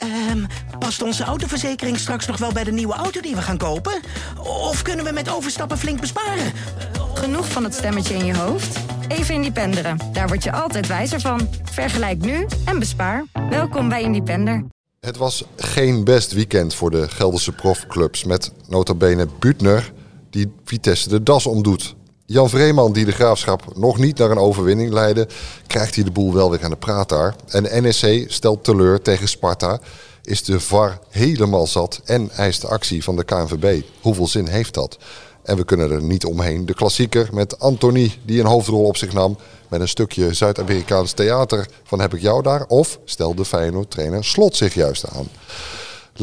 Ehm, past onze autoverzekering straks nog wel bij de nieuwe auto die we gaan kopen? Of kunnen we met overstappen flink besparen? Genoeg van het stemmetje in je hoofd? Even Independeren. Daar word je altijd wijzer van. Vergelijk nu en bespaar. Welkom bij Independer. Het was geen best weekend voor de Gelderse profclubs met nota bene Butner die Vitesse de das omdoet. Jan Vreeman, die de graafschap nog niet naar een overwinning leidde, krijgt hij de boel wel weer aan de praat daar. En NEC stelt teleur tegen Sparta, is de VAR helemaal zat en eist de actie van de KNVB. Hoeveel zin heeft dat? En we kunnen er niet omheen. De klassieker met Anthony, die een hoofdrol op zich nam. Met een stukje Zuid-Amerikaans theater van Heb ik jou daar? Of stelde Feyenoord-trainer Slot zich juist aan.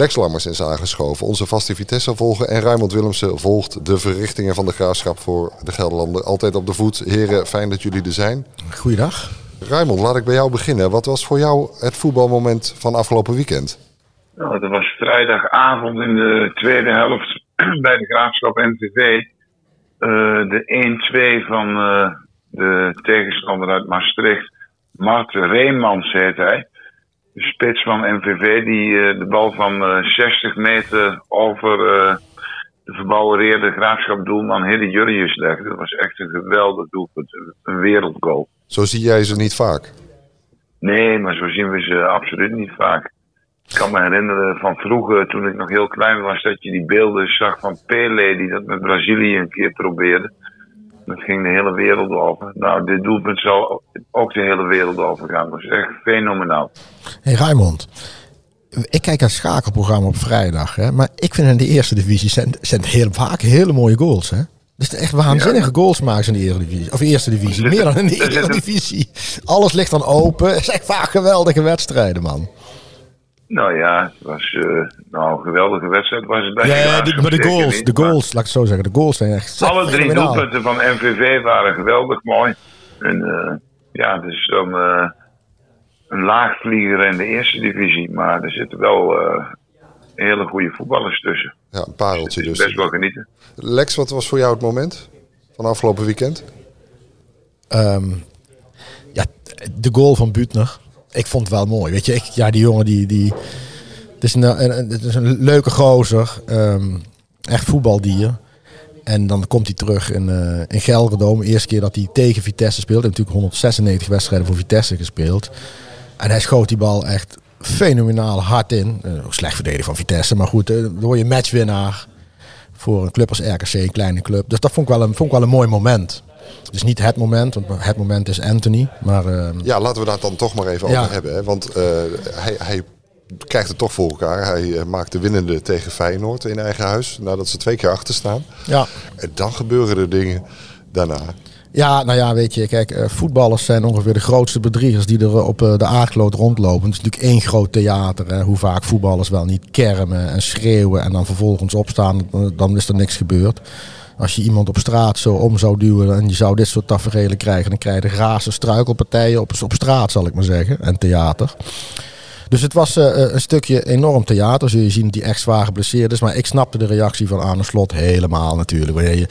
Lex Lammers is aangeschoven, onze vaste Vitesse volgen. En Raymond Willemsen volgt de verrichtingen van de graafschap voor de Gelderlanden. Altijd op de voet. Heren, fijn dat jullie er zijn. Goeiedag. Raymond, laat ik bij jou beginnen. Wat was voor jou het voetbalmoment van afgelopen weekend? Nou, dat was vrijdagavond in de tweede helft bij de graafschap NVV. Uh, de 1-2 van uh, de tegenstander uit Maastricht. Mart Reemans heet hij de spits van MVV die uh, de bal van uh, 60 meter over uh, de verbouwereerde graafschap doelman Hidde Jurrius legde. Dat was echt een geweldig doelpunt. Een wereldgoal. Zo zie jij ze niet vaak? Nee, maar zo zien we ze absoluut niet vaak. Ik kan me herinneren van vroeger, toen ik nog heel klein was, dat je die beelden zag van Pele die dat met Brazilië een keer probeerde. Dat ging de hele wereld over. Nou, dit doelpunt zal ook de hele wereld over gaan. Dat is echt fenomenaal. Hey Raymond, ik kijk het schakelprogramma op vrijdag. Hè, maar ik vind in de eerste divisie zijn, zijn heel vaak hele mooie goals. Hè? Dus echt waanzinnige ja. goals maken ze in de Eredivisie. Of eerste divisie. Meer dan in de Eredivisie. Alles ligt dan open. Het zijn vaak geweldige wedstrijden, man. Nou ja, het was uh, nou, een geweldige wedstrijd. Was het bij ja, ja de, maar de goals, niet, de goals, laat ik het zo zeggen. De goals zijn echt Alle drie doelpunten van MVV waren geweldig mooi. En uh, ja, het is dan uh, een laagvlieger in de eerste divisie. Maar er zitten wel hele goede voetballers tussen. Ja, een pareltje dus. Best wel genieten. Lex, wat was voor jou het moment van afgelopen weekend? Um, ja, de goal van Butner ik vond het wel mooi. Weet je, ik, ja, die jongen die. die het, is een, een, het is een leuke gozer. Um, echt voetbaldier. En dan komt hij terug in, uh, in Gelderdoom. Eerste keer dat hij tegen Vitesse speelt. Hij heeft natuurlijk 196 wedstrijden voor Vitesse gespeeld. En hij schoot die bal echt fenomenaal hard in. Uh, slecht verdedigen van Vitesse. Maar goed, uh, dan word je matchwinnaar voor een club als RKC, een kleine club. Dus dat vond ik wel een, vond ik wel een mooi moment. Dus niet het moment, want het moment is Anthony. Maar, uh, ja, laten we daar dan toch maar even ja. over hebben. Hè? Want uh, hij, hij krijgt het toch voor elkaar. Hij uh, maakt de winnende tegen Feyenoord in eigen huis. Nadat ze twee keer achter staan. Ja. En dan gebeuren er dingen daarna. Ja, nou ja, weet je, kijk, voetballers zijn ongeveer de grootste bedriegers die er op de aardkloot rondlopen. Het is natuurlijk één groot theater. Hè, hoe vaak voetballers wel niet kermen en schreeuwen en dan vervolgens opstaan, dan is er niks gebeurd. Als je iemand op straat zo om zou duwen en je zou dit soort tafereelen krijgen, dan krijg je grazen struikelpartijen op, op straat, zal ik maar zeggen. En theater. Dus het was uh, een stukje enorm theater. Zul je zien dat hij echt zwaar geblesseerd is. Maar ik snapte de reactie van Arne Slot helemaal natuurlijk. Je,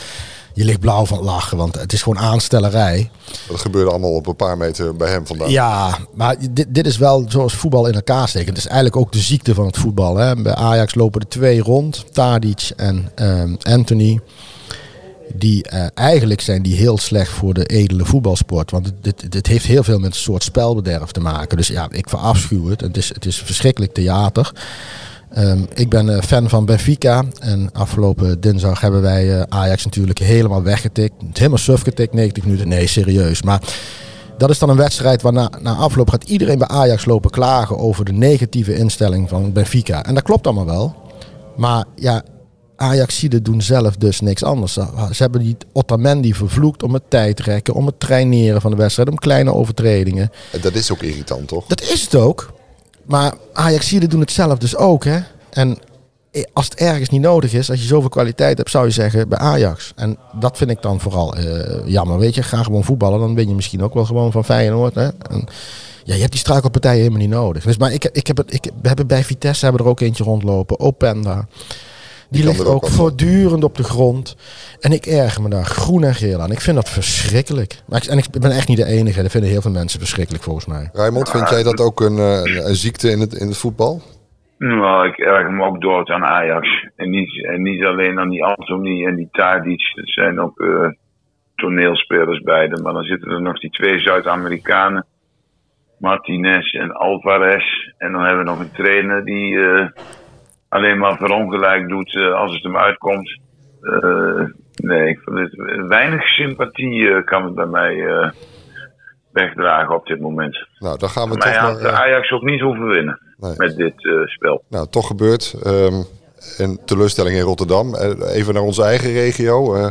je ligt blauw van lachen, want het is gewoon aanstellerij. Dat gebeurde allemaal op een paar meter bij hem vandaan. Ja, maar dit, dit is wel zoals voetbal in elkaar steken. Het is eigenlijk ook de ziekte van het voetbal. Hè. Bij Ajax lopen er twee rond, Tadic en um, Anthony die uh, eigenlijk zijn die heel slecht voor de edele voetbalsport. Want dit, dit heeft heel veel met een soort spelbederf te maken. Dus ja, ik verafschuw het. Het is, het is verschrikkelijk theater. Um, ik ben uh, fan van Benfica. En afgelopen dinsdag hebben wij uh, Ajax natuurlijk helemaal weggetikt. Helemaal suf getikt, 90 minuten. Nee, serieus. Maar dat is dan een wedstrijd waarna na afloop gaat iedereen bij Ajax lopen klagen over de negatieve instelling van Benfica. En dat klopt allemaal wel. Maar ja, Ajaxiden doen zelf dus niks anders. Ze hebben die Otamendi vervloekt om het tijdrekken, om het traineren van de wedstrijd, om kleine overtredingen. En dat is ook irritant, toch? Dat is het ook. Maar Ajaxiden doen het zelf dus ook, hè? En als het ergens niet nodig is, als je zoveel kwaliteit hebt, zou je zeggen bij Ajax. En dat vind ik dan vooral uh, jammer. Weet je, ga gewoon voetballen, dan ben je misschien ook wel gewoon van Feyenoord. Hè? En, ja, je hebt die struikelpartijen helemaal niet nodig. Dus, maar ik, ik heb het, ik, we hebben bij Vitesse hebben er ook eentje rondlopen. Openda. Die, ligt ook, ook voortdurend op de grond. En ik erger me daar groen en geel aan. Ik vind dat verschrikkelijk. Maar ik, en ik ben echt niet de enige. Dat vinden heel veel mensen verschrikkelijk volgens mij. Raymond, vind jij dat ook een, een, een ziekte in het, in het voetbal? Nou, ik erg me ook dood aan Ajax. En niet, en niet alleen aan die Anthony en die Tadic. Dat zijn ook uh, toneelspelers beide. Maar dan zitten er nog die twee Zuid-Amerikanen. Martinez en Alvarez. En dan hebben we nog een trainer die uh, alleen maar verongelijk doet uh, als het hem uitkomt. nee, ik vind het, weinig sympathie kan het bij mij wegdragen op dit moment. Nou, dan gaan we toch had maar... Ajax ook niet hoeven winnen Nee. met dit spel. Nou, toch gebeurt. Um, een teleurstelling in Rotterdam. Even naar onze eigen regio. Uh,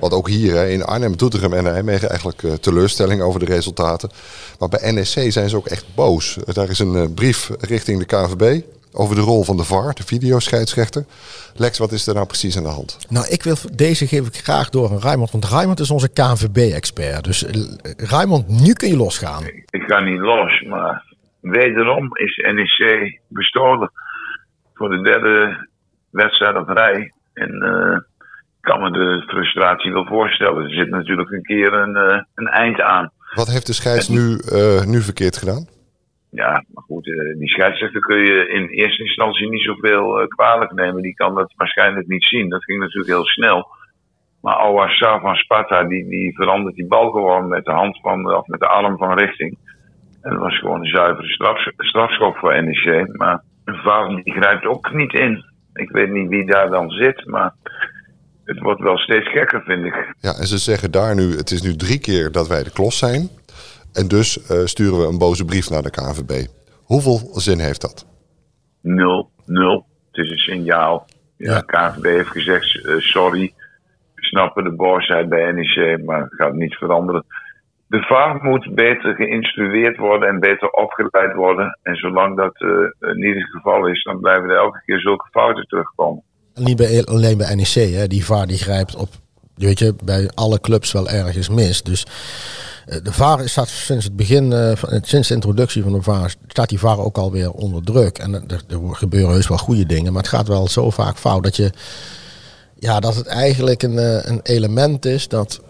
want ook hier hè, in Arnhem, Doetinchem en Nijmegen eigenlijk uh, teleurstelling over de resultaten. Maar bij NSC zijn ze ook echt boos. Daar is een brief richting de KNVB over de rol van de VAR, de videoscheidsrechter. Lex, wat is er nou precies aan de hand? Nou, ik wil, deze geef ik graag door aan Raymond, want Raymond is onze KNVB-expert. Dus Raymond, nu kun je losgaan. Ik, ga niet los, maar wederom is NEC bestolen voor de derde wedstrijd op rij. En uh, ik kan me de frustratie wel voorstellen. Er zit natuurlijk een keer een, uh, een eind aan. Wat heeft de scheids nu, uh, nu verkeerd gedaan? Ja, maar goed, die scheidsrechter kun je in eerste instantie niet zoveel kwalijk nemen. Die kan dat waarschijnlijk niet zien. Dat ging natuurlijk heel snel. Maar Ouassar van Sparta, die, die verandert die bal gewoon met de hand van, of met de arm van richting. En dat was gewoon een zuivere straf, strafschop voor NEC. Maar VAR die grijpt ook niet in. Ik weet niet wie daar dan zit, maar het wordt wel steeds gekker, vind ik. Ja, en ze zeggen daar nu, het is nu drie keer dat wij de klos zijn. En dus uh, sturen we een boze brief naar de KNVB. Hoeveel zin heeft dat? Nul, nul. Het is een signaal. Ja, ja. De KNVB heeft gezegd, uh, sorry, we snappen de boosheid bij NEC, maar het gaat niet veranderen de VAR moet beter geïnstrueerd worden en beter opgeleid worden. En zolang dat uh, niet het geval is, dan blijven er elke keer zulke fouten terugkomen. Niet bij, alleen bij NEC, hè. die VAR die grijpt op, weet je, bij alle clubs wel ergens mis. Dus de VAR staat sinds het begin, van, sinds de introductie van de VAR, staat die VAR ook alweer onder druk. En er, gebeuren heus wel goede dingen, maar het gaat wel zo vaak fout dat je, ja, dat het eigenlijk een, een element is dat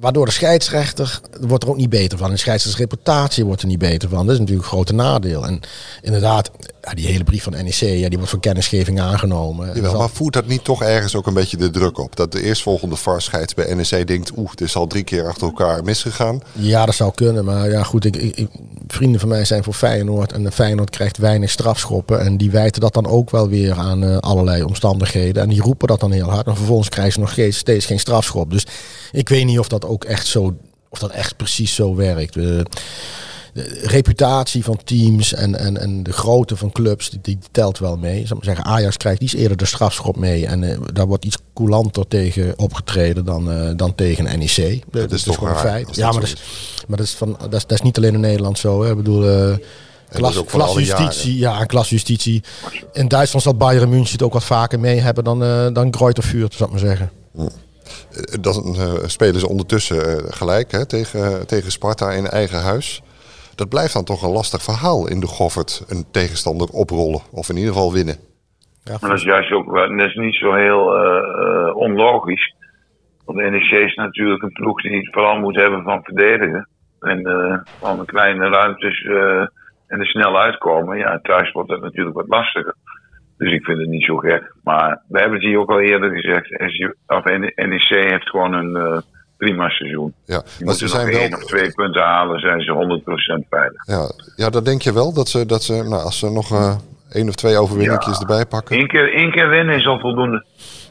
waardoor de scheidsrechter wordt er ook niet beter van. De scheidsrechtersreputatie wordt er niet beter van. Dat is natuurlijk een grote nadeel. En inderdaad, ja, die hele brief van NEC, ja, die wordt voor kennisgeving aangenomen. Jawel, maar voert dat niet toch ergens ook een beetje de druk op? Dat de eerstvolgende VAR-scheids bij NEC denkt, oeh, het is al drie keer achter elkaar misgegaan. Ja, dat zou kunnen. Maar ja, goed, ik, ik, vrienden van mij zijn voor Feyenoord. En Feyenoord krijgt weinig strafschoppen. En die wijten dat dan ook wel weer aan uh, allerlei omstandigheden. En die roepen dat dan heel hard. En vervolgens krijgen ze nog steeds, steeds geen strafschop. Dus ik weet niet of dat ook echt zo, of dat echt precies zo werkt. Uh, de reputatie van teams en, en, en de grootte van clubs, die, die telt wel mee. Zal maar zeggen, Ajax krijgt iets eerder de strafschop mee. En uh, daar wordt iets coulanter tegen opgetreden dan, uh, dan tegen NEC. Ja, dat, dat is toch gewoon een feit. Ja, maar dat is, maar dat is, van, dat is, dat is niet alleen in Nederland zo. Hè. Ik bedoel, uh, klas, alle klasjustitie, ja, klasjustitie. In Duitsland zal Bayern München het ook wat vaker mee hebben dan, uh, dan Greuther Fürth, zou ik maar zeggen. Hm. Dan uh, spelen ze ondertussen uh, gelijk hè, tegen, tegen Sparta in eigen huis. Dat blijft dan toch een lastig verhaal in de Goffert. Een tegenstander oprollen of in ieder geval winnen. Ja, maar dat is juist ook dat is niet zo heel uh, onlogisch. Want de NEC is natuurlijk een ploeg die het vooral moet hebben van verdedigen. En van de kleine ruimtes en er snel uitkomen. Ja, thuis wordt dat natuurlijk wat lastiger. Dus ik vind het niet zo gek. Maar we hebben het hier ook al eerder gezegd. NEC heeft gewoon een uh, prima seizoen. Ja, maar ze zijn nog één wel... of twee punten halen, zijn ze 100% veilig. Ja, ja, dat denk je wel. Dat ze, dat ze nou, als ze nog uh, één of twee overwinningjes ja, erbij pakken. Eén keer, één keer winnen is al voldoende.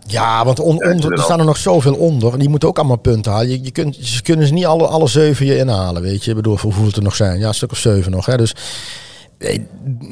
Ja, want on, er staan er nog zoveel onder. Die moeten ook allemaal punten halen. Je, je kunt, ze kunnen ze niet alle, alle zeven je inhalen, weet je. Ik bedoel, hoeveel het er nog zijn? Ja, een stuk of zeven nog. Hè. Dus nee,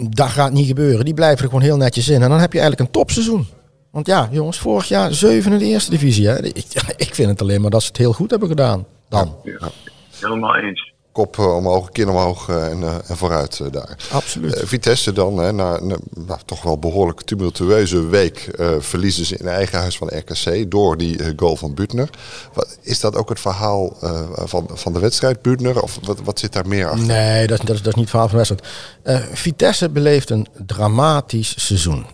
dat gaat niet gebeuren. Die blijven er gewoon heel netjes in. En dan heb je eigenlijk een topseizoen. Want ja, jongens, vorig jaar zeven in de eerste divisie. Hè. Ik, ik vind het alleen maar dat ze het heel goed hebben gedaan. Dan. Ja. Helemaal eens. Kop uh, omhoog, kin omhoog uh, en, uh, en, vooruit daar. Absoluut. Vitesse dan, hè, na een nou, toch wel behoorlijk tumultueuze week, verliezen ze in eigen huis van RKC door die goal van Butner. Wat, is dat ook het verhaal van, van de wedstrijd, Butner? Of wat, wat zit daar meer achter? Nee, dat, dat, is, dat is niet het verhaal van de wedstrijd. Vitesse beleeft een dramatisch seizoen.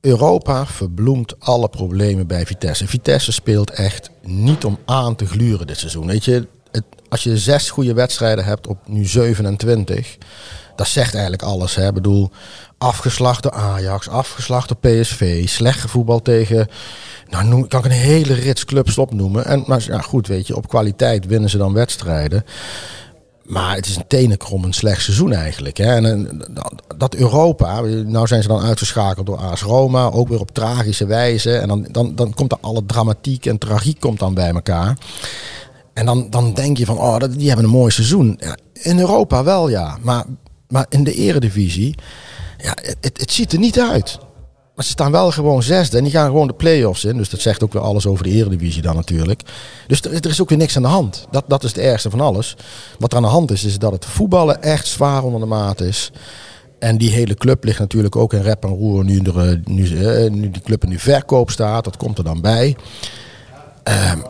Europa verbloemt alle problemen bij Vitesse. Vitesse speelt echt niet om aan te gluren dit seizoen. Weet je, het, als je zes goede wedstrijden hebt op nu 27, dat zegt eigenlijk alles. Hè. Ik bedoel, afgeslacht door Ajax, afgeslacht door PSV, slecht gevoetbal tegen... Nou, kan ik een hele rits clubs opnoemen. En, maar ja, goed, weet je, op kwaliteit winnen ze dan wedstrijden. Maar het is een tenenkrommend slecht seizoen eigenlijk. Hè. En, dat Europa, nou zijn ze dan uitgeschakeld door AS Roma, ook weer op tragische wijze. En dan, dan, dan komt er alle dramatiek en tragiek komt dan bij elkaar. En dan, dan denk je van, oh, die hebben een mooi seizoen. Ja, in Europa wel, ja. Maar, maar in de eredivisie, ja, het, het ziet er niet uit. Maar ze staan wel gewoon zesde en die gaan gewoon de play-offs in. Dus dat zegt ook weer alles over de eredivisie dan natuurlijk. Dus er, is ook weer niks aan de hand. Dat, dat is het ergste van alles. Wat er aan de hand is, is dat het voetballen echt zwaar onder de maat is. En die hele club ligt natuurlijk ook in rep en roer nu, er, nu, eh, nu die club in de verkoop staat. Dat komt er dan bij. Um,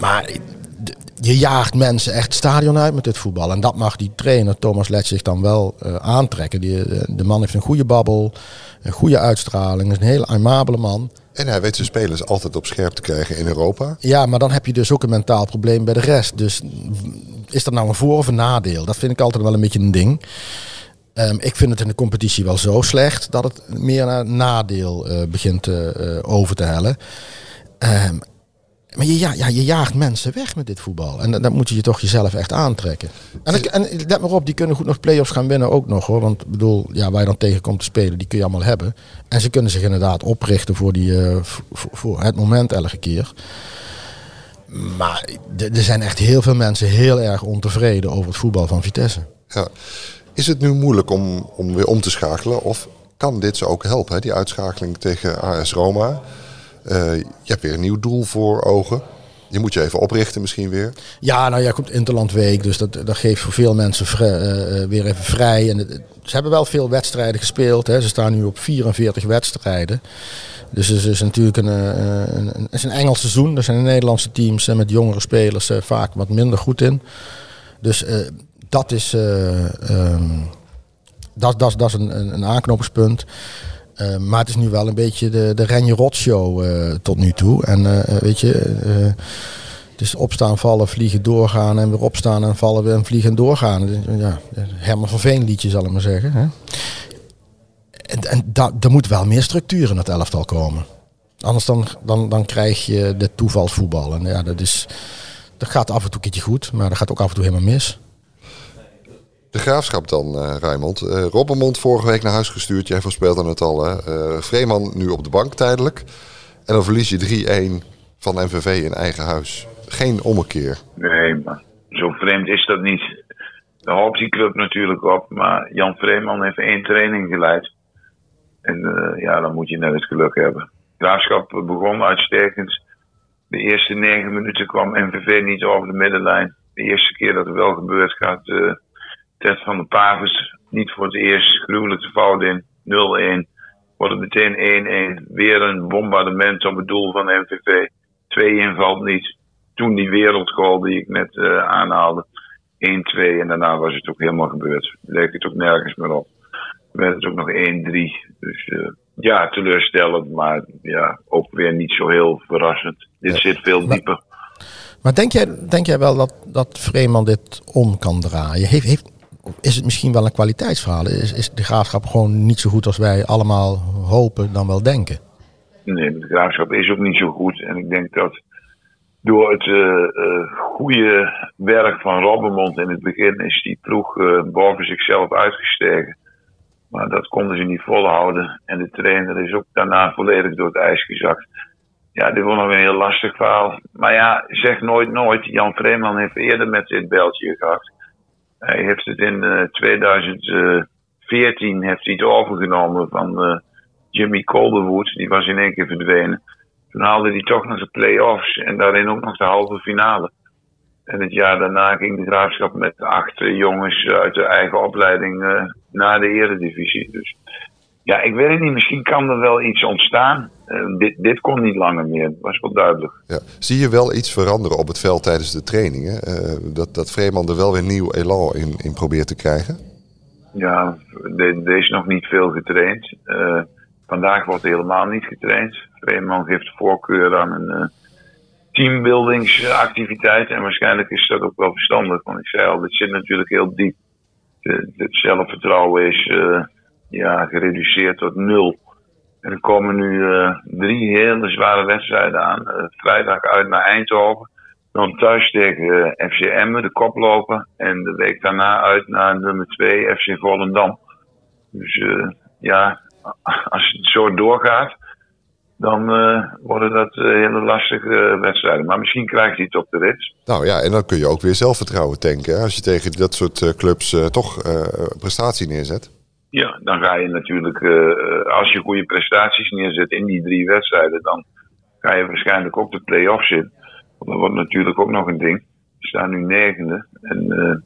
maar je jaagt mensen echt het stadion uit met dit voetbal. En dat mag die trainer Thomas Let zich dan wel uh, aantrekken. Die, uh, de man heeft een goede babbel, een goede uitstraling, is een hele aimabele man. En hij weet zijn spelers altijd op scherp te krijgen in Europa. Ja, maar dan heb je dus ook een mentaal probleem bij de rest. Dus is dat nou een voor- of een nadeel? Dat vind ik altijd wel een beetje een ding. Um, ik vind het in de competitie wel zo slecht dat het meer naar nadeel uh, begint over te hellen. Um, maar je, ja, ja, je jaagt mensen weg met dit voetbal. En dat, moet je je toch jezelf echt aantrekken. En, en let maar op, die kunnen goed nog play-offs gaan winnen ook nog hoor. Want ik bedoel, ja, waar je dan tegenkomt te spelen, die kun je allemaal hebben. En ze kunnen zich inderdaad oprichten voor, die, uh, voor, het moment elke keer. Maar er zijn echt heel veel mensen heel erg ontevreden over het voetbal van Vitesse. Ja. Is het nu moeilijk om, om weer om te schakelen? Of kan dit ze ook helpen, die uitschakeling tegen AS Roma? Uh, je hebt weer een nieuw doel voor ogen. Je moet je even oprichten misschien weer. Ja, nou ja, komt Interlandweek. Dus dat, dat geeft voor veel mensen vrij, uh, weer even vrij. En ze hebben wel veel wedstrijden gespeeld. Hè. Ze staan nu op 44 wedstrijden. Dus het is natuurlijk een, een, een, is een Engels seizoen. Er zijn de Nederlandse teams met jongere spelers vaak wat minder goed in. Dus dat is, um, dat, dat, dat is een, een aanknopingspunt. Uh, maar het is nu wel een beetje de, de Renje Rot show uh, tot nu toe. En uh, weet je, het is opstaan, vallen, vliegen, doorgaan en weer opstaan en vallen weer en vliegen en doorgaan. Ja, Herman van Veen liedje zal ik maar zeggen. Hè? En, en da, er moet wel meer structuur in het elftal komen. Anders dan, dan, dan krijg je de toevalsvoetbal. En ja, dat, is, dat gaat af en toe een keertje goed, maar dat gaat ook af en toe helemaal mis. De graafschap dan, uh, Rijmond. Uh, Robbermond vorige week naar huis gestuurd. Jij voorspelde het al. Hè? Uh, Vreeman nu op de bank tijdelijk. En dan verlies je 3-1 van MVV in eigen huis. Geen ommekeer. Nee, maar zo vreemd is dat niet. De hoopt die club natuurlijk op. Maar Jan Vreeman heeft één training geleid. En ja, dan moet je net het geluk hebben. Graafschap begon uitstekend. De eerste negen minuten kwam MVV niet over de middenlijn. De eerste keer dat het wel gebeurd gaat Ted van de Pavers niet voor het eerst gruwelijke fout in. 0-1. Wordt het meteen 1-1. Weer een bombardement op het doel van MVV. 2 valt niet. Toen die wereldgoal die ik net uh, aanhaalde. 1-2 en daarna was het ook helemaal gebeurd. Leek het ook nergens meer op. Dan werd het ook nog 1-3. Dus uh, ja, teleurstellend, maar ja, ook weer niet zo heel verrassend. Dit ja. zit veel dieper. Maar denk jij, denk jij wel dat, dat Vreeman dit om kan draaien? Heeft, heeft, is het misschien wel een kwaliteitsverhaal? Is, is de graafschap gewoon niet zo goed als wij allemaal hopen dan wel denken? Nee, de graafschap is ook niet zo goed. En ik denk dat door het uh, goede werk van Robbenmond in het begin is die ploeg uh, boven zichzelf uitgestegen. Maar dat konden ze niet volhouden. En de trainer is ook daarna volledig door het ijs gezakt. Ja, dit wordt nog een heel lastig verhaal. Maar ja, zeg nooit nooit. Jan Vreeman heeft eerder met dit beltje gehad. Hij heeft het in uh, 2014 heeft hij het overgenomen van uh, Jimmy Calderwood. Die was in één keer verdwenen. Toen haalde hij toch nog de play-offs en daarin ook nog de halve finale. En het jaar daarna ging de graafschap met acht jongens uit de eigen opleiding naar de eredivisie. Dus ja, ik weet het niet. Misschien kan er wel iets ontstaan. Uh, dit, dit kon niet langer meer. Dat was wel duidelijk. Ja. Zie je wel iets veranderen op het veld tijdens de trainingen? Uh, dat, dat Vreeman er wel weer nieuw elan in, in probeert te krijgen? Ja, er is nog niet veel getraind. Uh, vandaag wordt helemaal niet getraind. Vreeman geeft voorkeur aan een teambuildingsactiviteit. En waarschijnlijk is dat ook wel verstandig. Want ik zei al, dit zit natuurlijk heel diep. het, zelfvertrouwen is eh, ja, gereduceerd tot nul. Er komen nu eh, drie hele zware wedstrijden aan. Eh, vrijdag uit naar Eindhoven. Dan thuis tegen eh, FC Emmen, de koploper. En de week daarna uit naar nummer 2, FC Volendam. Dus ja, als het zo doorgaat, dan worden dat hele lastige wedstrijden. Maar misschien krijgt hij het op de rit. Nou ja, en dan kun je ook weer zelfvertrouwen tanken. Als je tegen dat soort clubs toch prestatie neerzet. Ja, dan ga je natuurlijk, eh, als je goede prestaties neerzet in die drie wedstrijden, dan ga je waarschijnlijk ook de play-offs in. Want dat wordt natuurlijk ook nog een ding. We staan nu negende. En eh,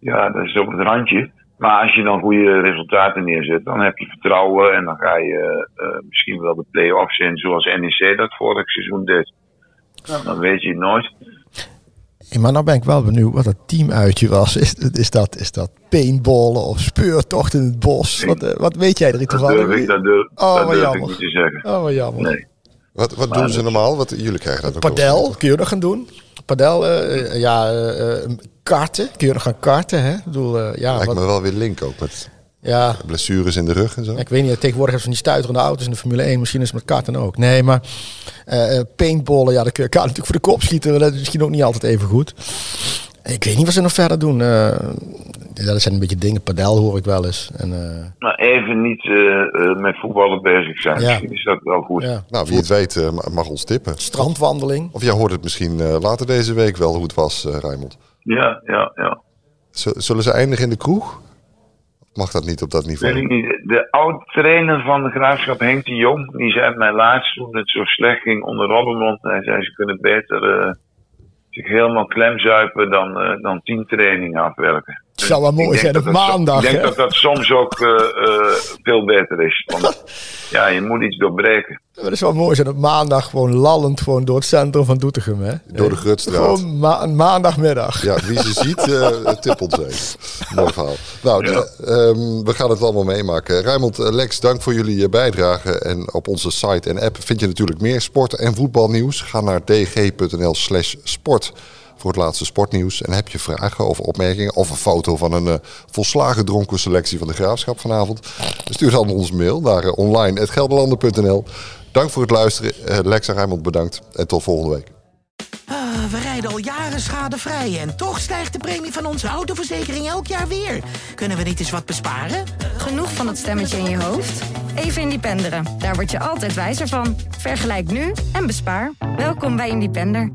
ja, dat is op het randje. Maar als je dan goede resultaten neerzet, dan heb je vertrouwen en dan ga je eh, misschien wel de play-offs in, zoals NEC dat vorig seizoen deed. Dan weet je het nooit. Hey, maar nou ben ik wel benieuwd wat dat teamuitje was. Is, is, dat, is dat paintballen of speurtocht in het bos? Wat, eh, wat weet jij er iets Dat van? durf ik, dat durf, Oh, dat ik jammer. niet te zeggen. Oh, wat jammer. Nee. Wat, wat Maar doen ze dat- normaal? Wat, jullie krijgen dat ook Padel, kun je nog gaan doen? Padel, eh, eh, ja, eh, eh, karten. Kun je nog gaan karten, hè? Ik bedoel, ja, Lijkt wat- me wel weer link ook met ja, blessures in de rug en zo. ik weet niet, tegenwoordig hebben ze van die stuiterende auto's in de Formule 1. Misschien is het met karten ook. Nee, maar eh, eh, paintballen, ja, dan kun je elkaar natuurlijk voor de kop schieten. maar Dat is misschien ook niet altijd even goed. Ik weet niet wat ze nog verder doen. eh dat zijn een beetje dingen. Padel hoor ik wel eens. En, eh, Maar even niet eh, eh, met voetballen bezig zijn. Ja. Misschien is dat wel goed. ja. Nou, wie het weet ma- mag ons tippen. Strandwandeling. Of jij hoort het misschien eh, later deze week wel hoe het was, eh Raymond. Ja, ja, ja. Z- Zullen ze eindigen in de kroeg? Mag dat niet op dat ik niveau? niet. De oud-trainer van de graafschap, Henk de Jong, die zei mij laatst toen het zo slecht ging onder Robbenmond. Hij zei ze kunnen beter eh, zich helemaal klemzuipen dan, eh, dan tien trainingen afwerken. Het zou wel mooi zijn op maandag. Ik denk hè? dat dat soms ook eh, eh, veel beter is. Want ja, je moet iets doorbreken. Maar Dat zou mooi zijn op maandag gewoon lallend gewoon door het centrum van Doetinchem. Hè? Door de Grutstraat. Gewoon ma- een maandagmiddag. Ja, wie ze ziet, eh tip ons even. Mooi verhaal. Nou, Ja. de- ehm, we gaan het allemaal meemaken. Raymond, eh, Lex, dank voor jullie eh, bijdrage. En op onze site en app vind je natuurlijk meer sport- en voetbalnieuws. Ga naar dg.nl slash sport voor het laatste sportnieuws. En heb je vragen of opmerkingen of een foto van een eh, volslagen dronken selectie van de Graafschap vanavond? Stuur dan ons mail naar uh, online.gelderlanden.nl. Dank voor het luisteren. Eh, Lex en Raymond bedankt. En tot volgende week. Ah, we rijden al jaren schadevrij en toch stijgt de premie van onze autoverzekering elk jaar weer. Kunnen we niet eens wat besparen? Genoeg van dat stemmetje in je hoofd? Even Independeren. Daar word je altijd wijzer van. Vergelijk nu en bespaar. Welkom bij Independer.